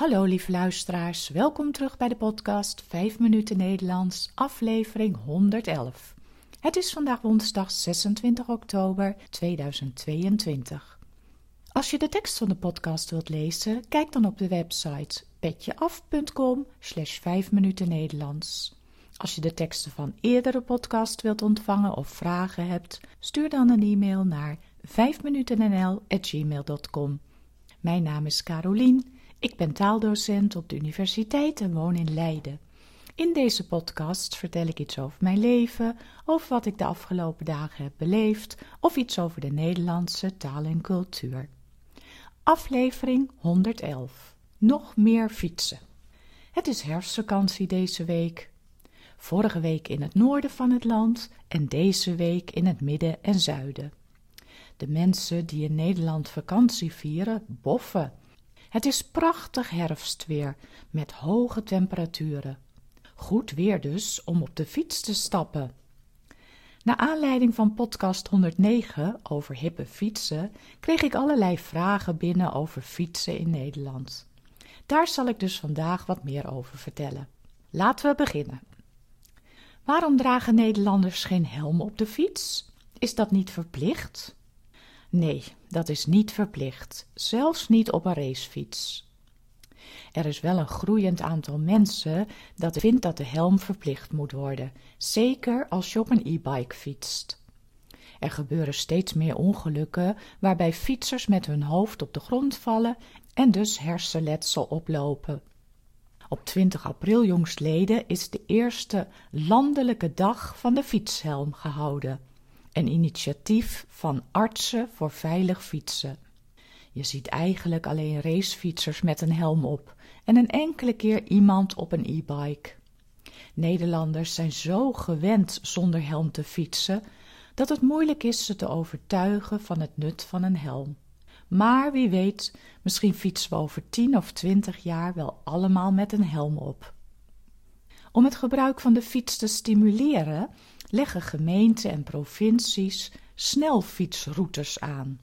Hallo lieve luisteraars, welkom terug bij de podcast 5 minuten Nederlands, aflevering 111. Het is vandaag woensdag 26 oktober 2022. Als je de tekst van de podcast wilt lezen, kijk dan op de website petjeaf.com slash 5 minuten Nederlands. Als je de teksten van eerdere podcast wilt ontvangen of vragen hebt, stuur dan een e-mail naar 5minutennl.gmail.com. Mijn naam is Carolien. Ik ben taaldocent op de universiteit en woon in Leiden. In deze podcast vertel ik iets over mijn leven, over wat ik de afgelopen dagen heb beleefd of iets over de Nederlandse taal en cultuur. Aflevering 111. Nog meer fietsen. Het is herfstvakantie deze week. Vorige week in het noorden van het land en deze week in het midden en zuiden. De mensen die in Nederland vakantie vieren, boffen. Het is prachtig herfstweer met hoge temperaturen. Goed weer dus om op de fiets te stappen. Naar aanleiding van podcast 109 over hippe fietsen kreeg ik allerlei vragen binnen over fietsen in Nederland. Daar zal ik dus vandaag wat meer over vertellen. Laten we beginnen. Waarom dragen Nederlanders geen helm op de fiets? Is dat niet verplicht? Nee, dat is niet verplicht, zelfs niet op een racefiets. Er is wel een groeiend aantal mensen dat vindt dat de helm verplicht moet worden, zeker als je op een e-bike fietst. Er gebeuren steeds meer ongelukken waarbij fietsers met hun hoofd op de grond vallen en dus hersenletsel oplopen. Op 20 april jongstleden is de eerste landelijke dag van de fietshelm gehouden. Een initiatief van artsen voor veilig fietsen. Je ziet eigenlijk alleen racefietsers met een helm op en een enkele keer iemand op een e-bike. Nederlanders zijn zo gewend zonder helm te fietsen dat het moeilijk is ze te overtuigen van het nut van een helm. Maar wie weet, misschien fietsen we over tien of twintig jaar wel allemaal met een helm op. Om het gebruik van de fiets te stimuleren, leggen gemeenten en provincies snelfietsroutes aan.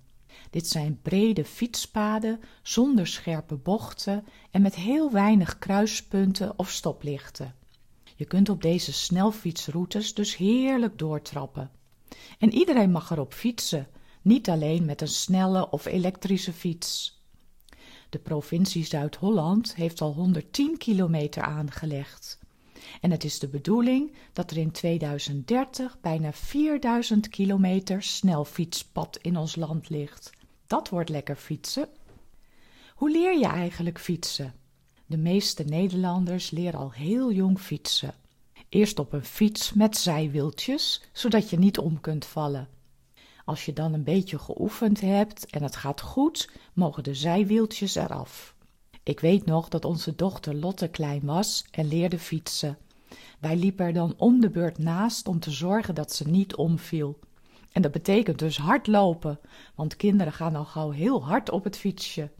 Dit zijn brede fietspaden zonder scherpe bochten en met heel weinig kruispunten of stoplichten. Je kunt op deze snelfietsroutes dus heerlijk doortrappen. En iedereen mag erop fietsen, niet alleen met een snelle of elektrische fiets. De provincie Zuid-Holland heeft al 110 kilometer aangelegd. En het is de bedoeling dat er in 2030 bijna 4000 kilometer snelfietspad in ons land ligt. Dat wordt lekker fietsen. Hoe leer je eigenlijk fietsen? De meeste Nederlanders leren al heel jong fietsen. Eerst op een fiets met zijwieltjes, zodat je niet om kunt vallen. Als je dan een beetje geoefend hebt en het gaat goed, mogen de zijwieltjes eraf. Ik weet nog dat onze dochter Lotte klein was en leerde fietsen. Wij liepen er dan om de beurt naast om te zorgen dat ze niet omviel. En dat betekent dus hard lopen, want kinderen gaan al gauw heel hard op het fietsje.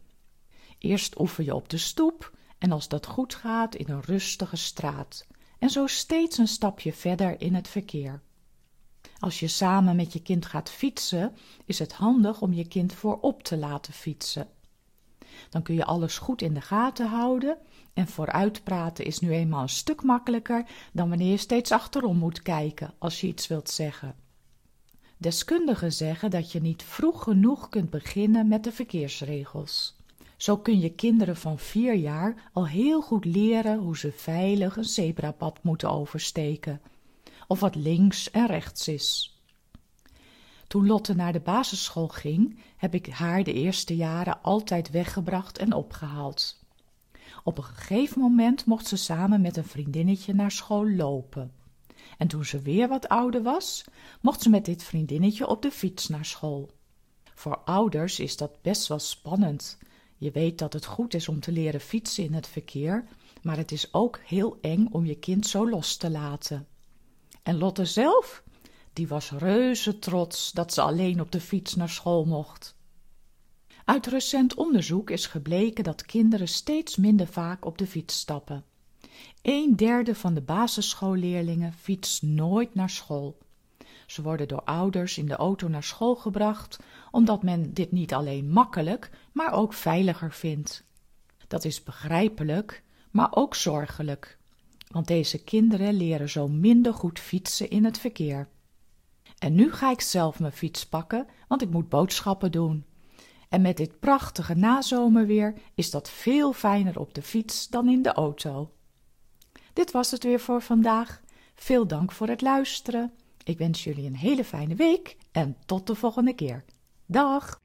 Eerst oefen je op de stoep en als dat goed gaat in een rustige straat. En zo steeds een stapje verder in het verkeer. Als je samen met je kind gaat fietsen, is het handig om je kind voorop te laten fietsen. Dan kun je alles goed in de gaten houden en vooruitpraten is nu eenmaal een stuk makkelijker dan wanneer je steeds achterom moet kijken als je iets wilt zeggen. Deskundigen zeggen dat je niet vroeg genoeg kunt beginnen met de verkeersregels. Zo kun je kinderen van vier jaar al heel goed leren hoe ze veilig een zebrapad moeten oversteken, of wat links en rechts is. Toen Lotte naar de basisschool ging, heb ik haar de eerste jaren altijd weggebracht en opgehaald. Op een gegeven moment mocht ze samen met een vriendinnetje naar school lopen. En toen ze weer wat ouder was, mocht ze met dit vriendinnetje op de fiets naar school. Voor ouders is dat best wel spannend. Je weet dat het goed is om te leren fietsen in het verkeer, maar het is ook heel eng om je kind zo los te laten. En Lotte zelf? Die was reuze trots dat ze alleen op de fiets naar school mocht. Uit recent onderzoek is gebleken dat kinderen steeds minder vaak op de fiets stappen. Een derde van de basisschoolleerlingen fietst nooit naar school. Ze worden door ouders in de auto naar school gebracht, omdat men dit niet alleen makkelijk, maar ook veiliger vindt. Dat is begrijpelijk, maar ook zorgelijk, want deze kinderen leren zo minder goed fietsen in het verkeer. En nu ga ik zelf mijn fiets pakken, want ik moet boodschappen doen. En met dit prachtige nazomerweer is dat veel fijner op de fiets dan in de auto. Dit was het weer voor vandaag. Veel dank voor het luisteren. Ik wens jullie een hele fijne week en tot de volgende keer. Dag!